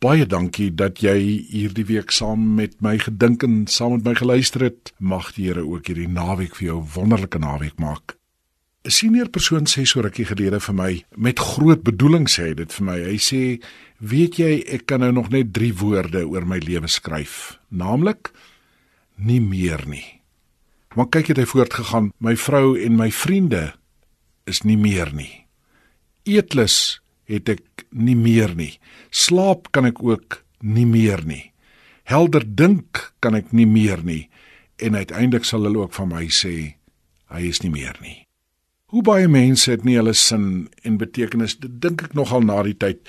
Baie dankie dat jy hierdie week saam met my gedink en saam met my geluister het. Mag die Here ook hierdie naweek vir jou 'n wonderlike naweek maak. 'n Senior persoon sê so rukkie gelede vir my met groot bedoeling sê hy dit vir my. Hy sê, "Weet jy, ek kan nou nog net 3 woorde oor my lewe skryf, naamlik nie meer nie." Maar kyk het hy voortgegaan, "My vrou en my vriende is nie meer nie. Eetlus het ek nie meer nie. Slaap kan ek ook nie meer nie. Helder dink kan ek nie meer nie. En uiteindelik sal hulle ook van my sê hy is nie meer nie. Hoe baie mense het nie hulle sin en betekenis, dit dink ek nogal na die tyd,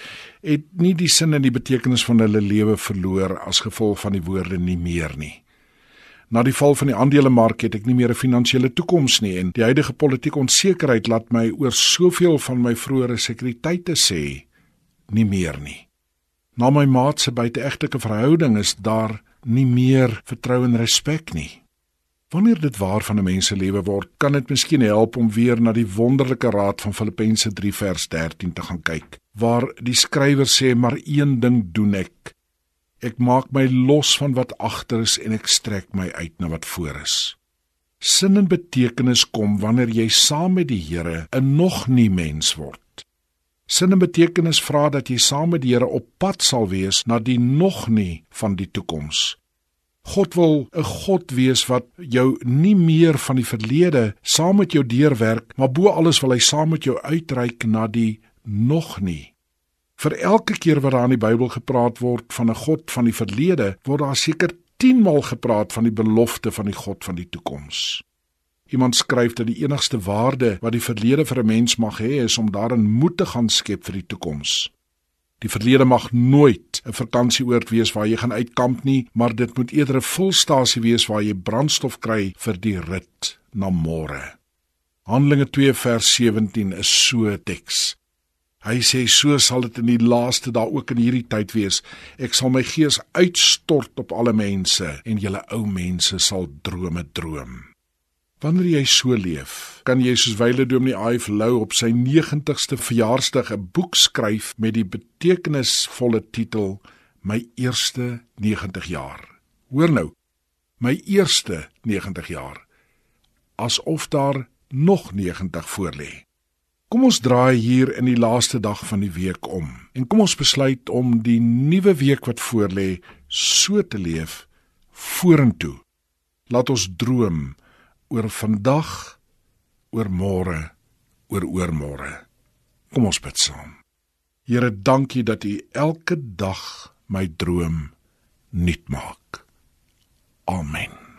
het nie die sin en die betekenis van hulle lewe verloor as gevolg van die woorde nie meer nie. Na die val van die aandelemark het ek nie meer 'n finansiële toekoms nie en die huidige politieke onsekerheid laat my oor soveel van my vroeëre sekuriteite sê nie meer nie. Na my maat se buiteegtelike verhouding is daar nie meer vertroue en respek nie. Wanneer dit waar van 'n mens se lewe word, kan dit miskien help om weer na die wonderlike raad van Filippense 3 vers 13 te gaan kyk, waar die skrywer sê maar een ding doen ek, Ek maak my los van wat agter is en ek strek my uit na wat voor is. Sin en betekenis kom wanneer jy saam met die Here 'n nog nie mens word. Sin en betekenis vra dat jy saam met die Here op pad sal wees na die nog nie van die toekoms. God wil 'n God wees wat jou nie meer van die verlede saam met jou deurwerk, maar bo alles wil hy saam met jou uitreik na die nog nie Vir elke keer wat daar in die Bybel gepraat word van 'n God van die verlede, word daar seker 10 maal gepraat van die belofte van die God van die toekoms. Iemand skryf dat die enigste waarde wat die verlede vir 'n mens mag hê, is om daarin moed te gaan skep vir die toekoms. Die verlede mag nooit 'n vakansieoord wees waar jy gaan uitkamp nie, maar dit moet eerder 'n volstasie wees waar jy brandstof kry vir die rit na môre. Handelinge 2 vers 17 is so teks. Hy sê so sal dit in die laaste dae ook in hierdie tyd wees. Ek sal my gees uitstort op alle mense en julle ou mense sal drome droom. Wanneer jy so leef, kan jy soos Wyle Dominee Ive Lou op sy 90ste verjaarsdag 'n boek skryf met die betekenisvolle titel My eerste 90 jaar. Hoor nou, my eerste 90 jaar. Asof daar nog 90 voor lê. Kom ons draai hier in die laaste dag van die week om en kom ons besluit om die nuwe week wat voorlê so te leef vorentoe. Laat ons droom oor vandag, oor môre, oor oormôre. Kom ons bid saam. Here, dankie dat U elke dag my droom nuut maak. Amen.